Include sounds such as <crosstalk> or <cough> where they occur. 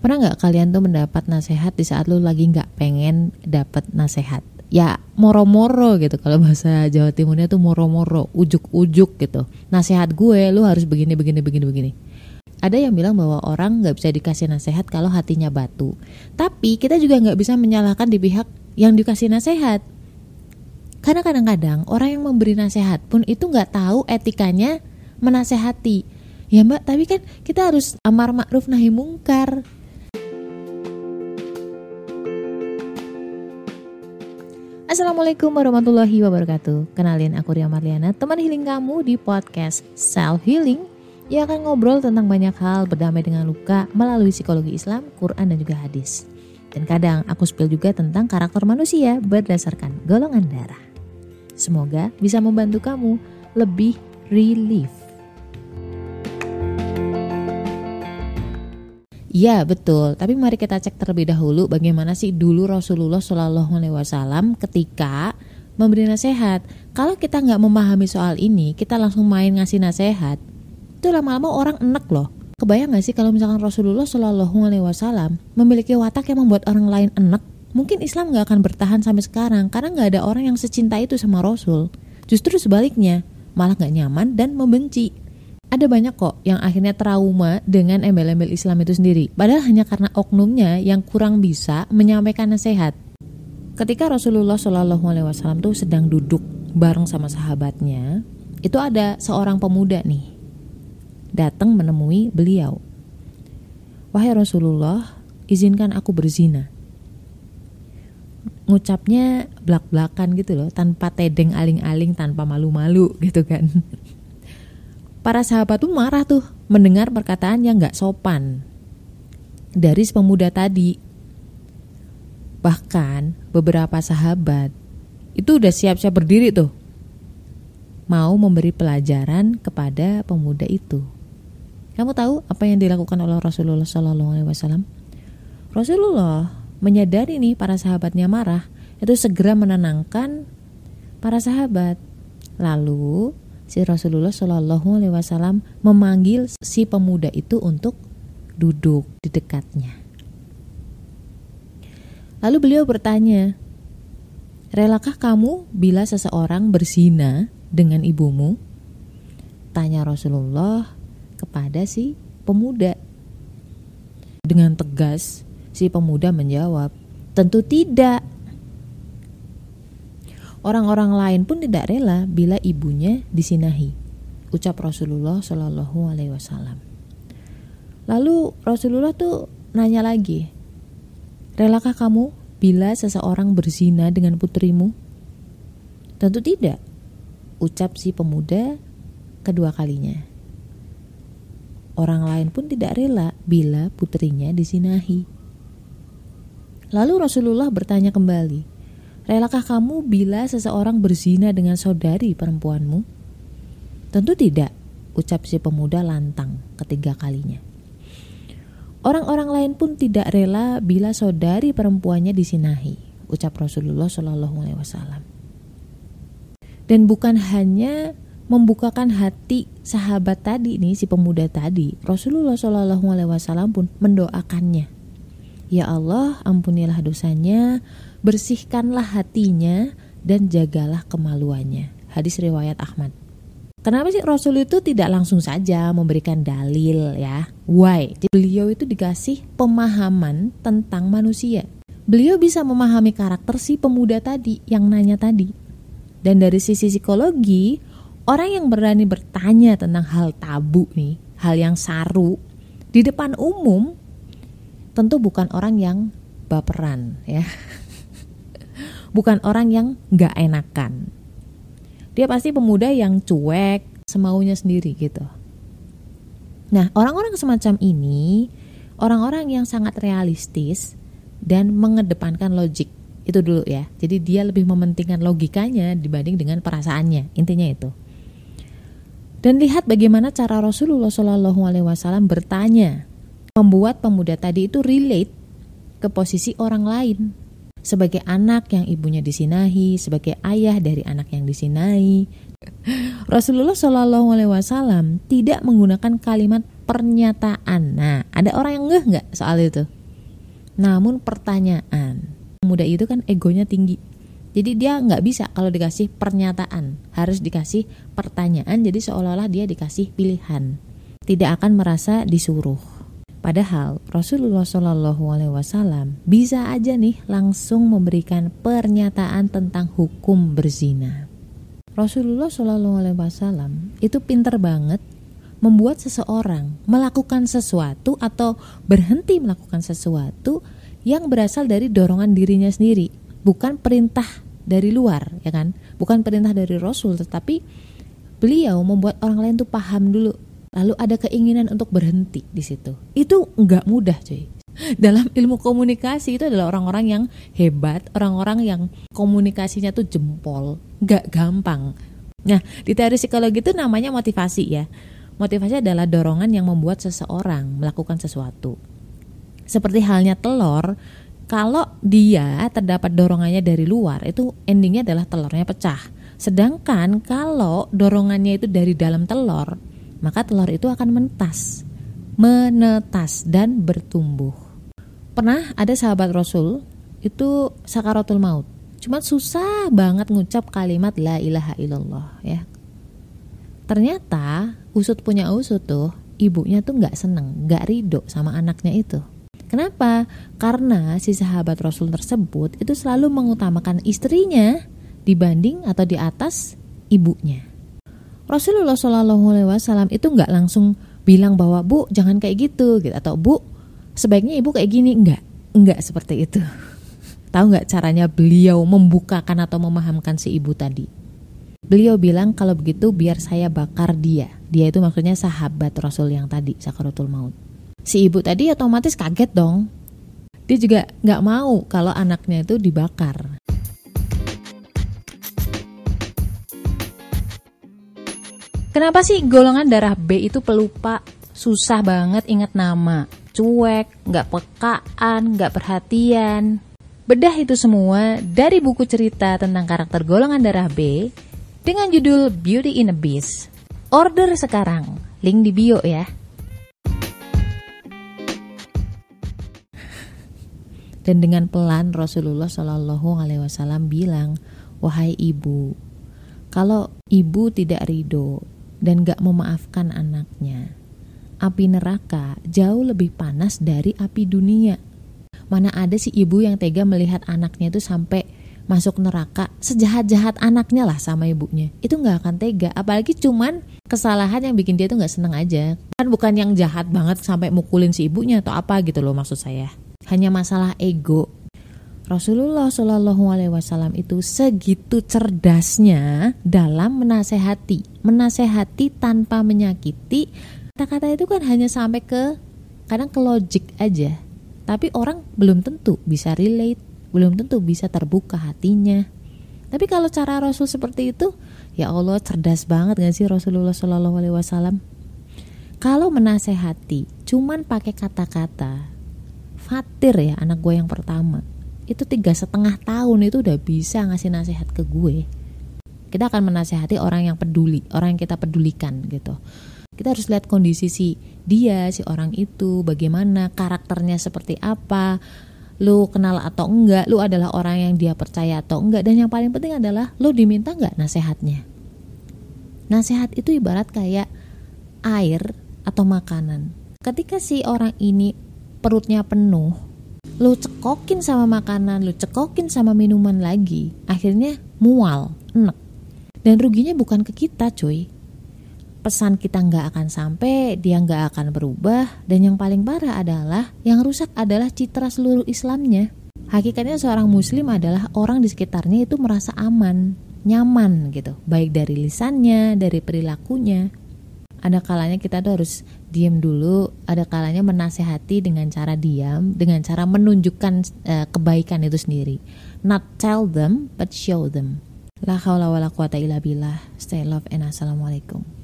Pernah nggak kalian tuh mendapat nasihat di saat lu lagi nggak pengen dapat nasihat? Ya moro-moro gitu kalau bahasa Jawa Timurnya tuh moro-moro, ujuk-ujuk gitu. Nasihat gue lu harus begini begini begini begini. Ada yang bilang bahwa orang nggak bisa dikasih nasihat kalau hatinya batu. Tapi kita juga nggak bisa menyalahkan di pihak yang dikasih nasihat. Karena kadang-kadang orang yang memberi nasihat pun itu nggak tahu etikanya menasehati. Ya mbak, tapi kan kita harus amar ma'ruf nahi mungkar. Assalamualaikum warahmatullahi wabarakatuh. Kenalin aku Ria Marliana Teman healing kamu di podcast Self Healing Yang akan ngobrol tentang banyak hal Berdamai dengan luka Melalui psikologi Islam, Quran dan juga hadis. Dan kadang aku spill juga tentang karakter manusia Berdasarkan golongan darah. Semoga bisa membantu kamu Lebih relief Iya betul, tapi mari kita cek terlebih dahulu bagaimana sih dulu Rasulullah Shallallahu Alaihi Wasallam ketika memberi nasihat. Kalau kita nggak memahami soal ini, kita langsung main ngasih nasihat, itu lama-lama orang enek loh. Kebayang nggak sih kalau misalkan Rasulullah Shallallahu Alaihi Wasallam memiliki watak yang membuat orang lain enek, mungkin Islam nggak akan bertahan sampai sekarang karena nggak ada orang yang secinta itu sama Rasul. Justru sebaliknya, malah nggak nyaman dan membenci ada banyak kok yang akhirnya trauma dengan embel-embel Islam itu sendiri. Padahal hanya karena oknumnya yang kurang bisa menyampaikan nasihat. Ketika Rasulullah Shallallahu Alaihi Wasallam tuh sedang duduk bareng sama sahabatnya, itu ada seorang pemuda nih datang menemui beliau. Wahai Rasulullah, izinkan aku berzina. Ngucapnya belak-belakan gitu loh, tanpa tedeng aling-aling, tanpa malu-malu gitu kan. Para sahabat tuh marah tuh mendengar perkataan yang gak sopan dari pemuda tadi. Bahkan beberapa sahabat itu udah siap-siap berdiri tuh mau memberi pelajaran kepada pemuda itu. Kamu tahu apa yang dilakukan oleh Rasulullah Shallallahu Alaihi Wasallam? Rasulullah menyadari nih para sahabatnya marah, itu segera menenangkan para sahabat. Lalu si Rasulullah Shallallahu Alaihi Wasallam memanggil si pemuda itu untuk duduk di dekatnya. Lalu beliau bertanya, relakah kamu bila seseorang berzina dengan ibumu? Tanya Rasulullah kepada si pemuda. Dengan tegas, si pemuda menjawab, tentu tidak. Orang-orang lain pun tidak rela bila ibunya disinahi. Ucap Rasulullah Shallallahu Alaihi Wasallam. Lalu Rasulullah tuh nanya lagi, relakah kamu bila seseorang berzina dengan putrimu? Tentu tidak, ucap si pemuda kedua kalinya. Orang lain pun tidak rela bila putrinya disinahi. Lalu Rasulullah bertanya kembali, Relakah kamu bila seseorang berzina dengan saudari perempuanmu? Tentu tidak, ucap si pemuda lantang ketiga kalinya. Orang-orang lain pun tidak rela bila saudari perempuannya disinahi, ucap Rasulullah Shallallahu Alaihi Wasallam. Dan bukan hanya membukakan hati sahabat tadi nih si pemuda tadi, Rasulullah Shallallahu Alaihi Wasallam pun mendoakannya. Ya Allah, ampunilah dosanya, bersihkanlah hatinya dan jagalah kemaluannya. Hadis riwayat Ahmad. Kenapa sih Rasul itu tidak langsung saja memberikan dalil ya? Why? Jadi beliau itu dikasih pemahaman tentang manusia. Beliau bisa memahami karakter si pemuda tadi yang nanya tadi. Dan dari sisi psikologi, orang yang berani bertanya tentang hal tabu nih, hal yang saru di depan umum tentu bukan orang yang baperan ya bukan orang yang nggak enakan. Dia pasti pemuda yang cuek, semaunya sendiri gitu. Nah, orang-orang semacam ini, orang-orang yang sangat realistis dan mengedepankan logik. Itu dulu ya. Jadi dia lebih mementingkan logikanya dibanding dengan perasaannya. Intinya itu. Dan lihat bagaimana cara Rasulullah Shallallahu Alaihi Wasallam bertanya, membuat pemuda tadi itu relate ke posisi orang lain sebagai anak yang ibunya disinahi, sebagai ayah dari anak yang disinahi. <laughs> Rasulullah Shallallahu Alaihi Wasallam tidak menggunakan kalimat pernyataan. Nah, ada orang yang ngeh nggak soal itu? Namun pertanyaan. Muda itu kan egonya tinggi. Jadi dia nggak bisa kalau dikasih pernyataan, harus dikasih pertanyaan. Jadi seolah-olah dia dikasih pilihan, tidak akan merasa disuruh. Padahal Rasulullah Shallallahu Alaihi Wasallam bisa aja nih langsung memberikan pernyataan tentang hukum berzina. Rasulullah Shallallahu Alaihi Wasallam itu pinter banget membuat seseorang melakukan sesuatu atau berhenti melakukan sesuatu yang berasal dari dorongan dirinya sendiri, bukan perintah dari luar, ya kan? Bukan perintah dari Rasul, tetapi beliau membuat orang lain tuh paham dulu lalu ada keinginan untuk berhenti di situ. Itu nggak mudah, cuy. Dalam ilmu komunikasi itu adalah orang-orang yang hebat, orang-orang yang komunikasinya tuh jempol, nggak gampang. Nah, di teori psikologi itu namanya motivasi ya. Motivasi adalah dorongan yang membuat seseorang melakukan sesuatu. Seperti halnya telur, kalau dia terdapat dorongannya dari luar, itu endingnya adalah telurnya pecah. Sedangkan kalau dorongannya itu dari dalam telur, maka telur itu akan menetas, menetas dan bertumbuh. Pernah ada sahabat Rasul itu sakaratul maut. Cuma susah banget ngucap kalimat la ilaha illallah ya. Ternyata usut punya usut tuh ibunya tuh nggak seneng, nggak ridho sama anaknya itu. Kenapa? Karena si sahabat Rasul tersebut itu selalu mengutamakan istrinya dibanding atau di atas ibunya. Rasulullah Shallallahu Alaihi Wasallam itu nggak langsung bilang bahwa bu jangan kayak gitu gitu. Atau bu sebaiknya ibu kayak gini. Nggak nggak seperti itu. <laughs> Tahu nggak caranya beliau membukakan atau memahamkan si ibu tadi? Beliau bilang kalau begitu biar saya bakar dia. Dia itu maksudnya sahabat Rasul yang tadi sakaratul maut. Si ibu tadi otomatis kaget dong. Dia juga nggak mau kalau anaknya itu dibakar Kenapa sih golongan darah B itu pelupa, susah banget ingat nama, cuek, nggak pekaan, nggak perhatian. Bedah itu semua dari buku cerita tentang karakter golongan darah B dengan judul Beauty in a Beast. Order sekarang, link di bio ya. Dan dengan pelan Rasulullah Shallallahu Alaihi Wasallam bilang, wahai ibu, kalau ibu tidak ridho dan gak memaafkan anaknya. Api neraka jauh lebih panas dari api dunia. Mana ada si ibu yang tega melihat anaknya itu sampai masuk neraka? Sejahat-jahat anaknya lah sama ibunya. Itu gak akan tega. Apalagi cuman kesalahan yang bikin dia tuh gak seneng aja. Kan bukan yang jahat banget sampai mukulin si ibunya atau apa gitu loh maksud saya. Hanya masalah ego Rasulullah Shallallahu Alaihi Wasallam itu segitu cerdasnya dalam menasehati, menasehati tanpa menyakiti. Kata-kata itu kan hanya sampai ke kadang ke logik aja, tapi orang belum tentu bisa relate, belum tentu bisa terbuka hatinya. Tapi kalau cara Rasul seperti itu, ya Allah cerdas banget gak sih Rasulullah Shallallahu Alaihi Wasallam? Kalau menasehati, cuman pakai kata-kata, Fatir ya anak gue yang pertama itu tiga setengah tahun itu udah bisa ngasih nasihat ke gue. Kita akan menasehati orang yang peduli orang yang kita pedulikan gitu. Kita harus lihat kondisi si dia si orang itu bagaimana karakternya seperti apa lu kenal atau enggak lu adalah orang yang dia percaya atau enggak dan yang paling penting adalah lu diminta enggak nasehatnya nasihat itu ibarat kayak air atau makanan. Ketika si orang ini perutnya penuh lu cekokin sama makanan, lu cekokin sama minuman lagi, akhirnya mual, enek. Dan ruginya bukan ke kita, cuy. Pesan kita nggak akan sampai, dia nggak akan berubah, dan yang paling parah adalah yang rusak adalah citra seluruh Islamnya. Hakikatnya seorang Muslim adalah orang di sekitarnya itu merasa aman, nyaman gitu, baik dari lisannya, dari perilakunya ada kalanya kita tuh harus diam dulu ada kalanya menasehati dengan cara diam dengan cara menunjukkan uh, kebaikan itu sendiri. Not tell them but show them. La haula wala quwata illa billah. Stay love and assalamualaikum